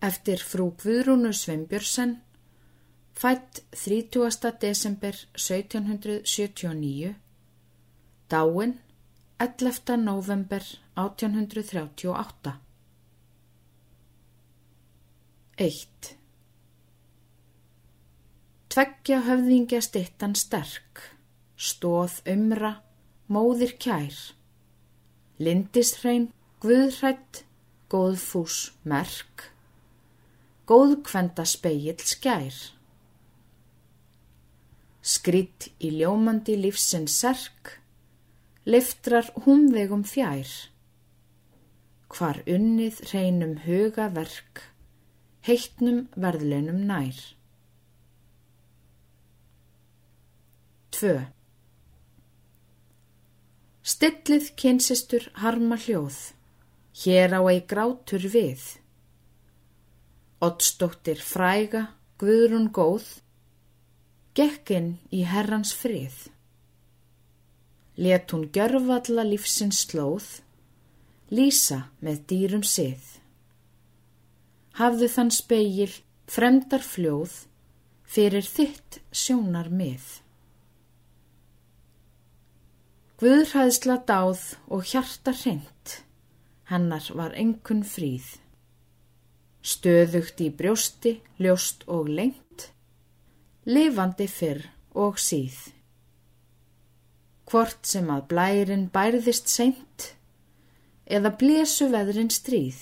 eftir frú Guðrúnu Sveinbjörnsen, fætt 30. desember 1779, dáin 11. november 1838. 1. Tveggja höfðingja stittan sterk, stóð umra, móðir kær, lindisrein, guðrætt, góðfús merk, góðkvenda speill skær. Skritt í ljómandi lífsins serk, liftrar húmvegum fjær. Hvar unnið hreinum huga verk, heittnum verðlunum nær. 2. Stillið kynsistur harma hljóð, hér á ei grátur við. Ottstóttir fræga, guðrún góð, gekkin í herrans frið. Let hún gjörfalla lífsins slóð, lýsa með dýrum sið. Hafðu þann speil, fremdar fljóð, fyrir þitt sjónar mið. Guðræðsla dáð og hjarta hreint, hennar var engun fríð. Stöðugt í brjósti, ljóst og lengt, lifandi fyrr og síð. Hvort sem að blærin bærðist seint, eða blésu veðrin stríð.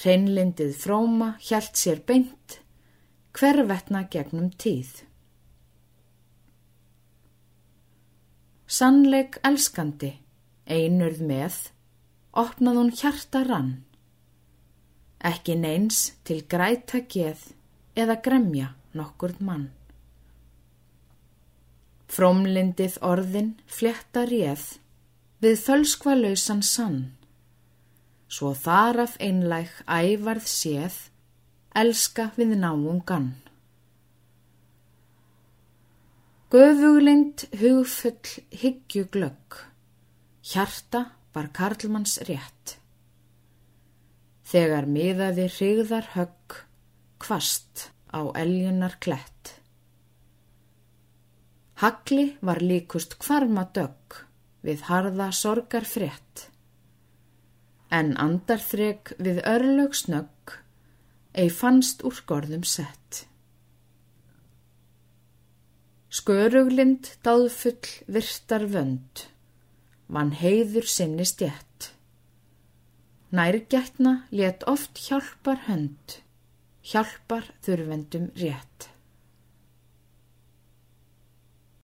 Hreinlindið fróma hjælt sér beint, hvervetna gegnum tíð. Sannleik elskandi, einurð með, opnað hún hjarta rann. Ekki neins til græta geð eða gremja nokkurð mann. Frómlindið orðin flétta réð við þölskvalausan sann. Svo þaraf einlæg ævarð séð, elska við náungan. Göfuglind hugfull hyggju glögg, hjarta var Karlmanns rétt. Þegar miðaði hrigðar högg, kvast á eljunar klett. Hagli var líkust kvarma dögg við harða sorgar frétt. En andarþreg við örlög snögg, ei fannst úr skorðum sett. Sköruglind dáðfull virtar vönd, mann heiður sinni stjætt. Nærgætna let oft hjálpar hönd, hjálpar þurfendum rétt.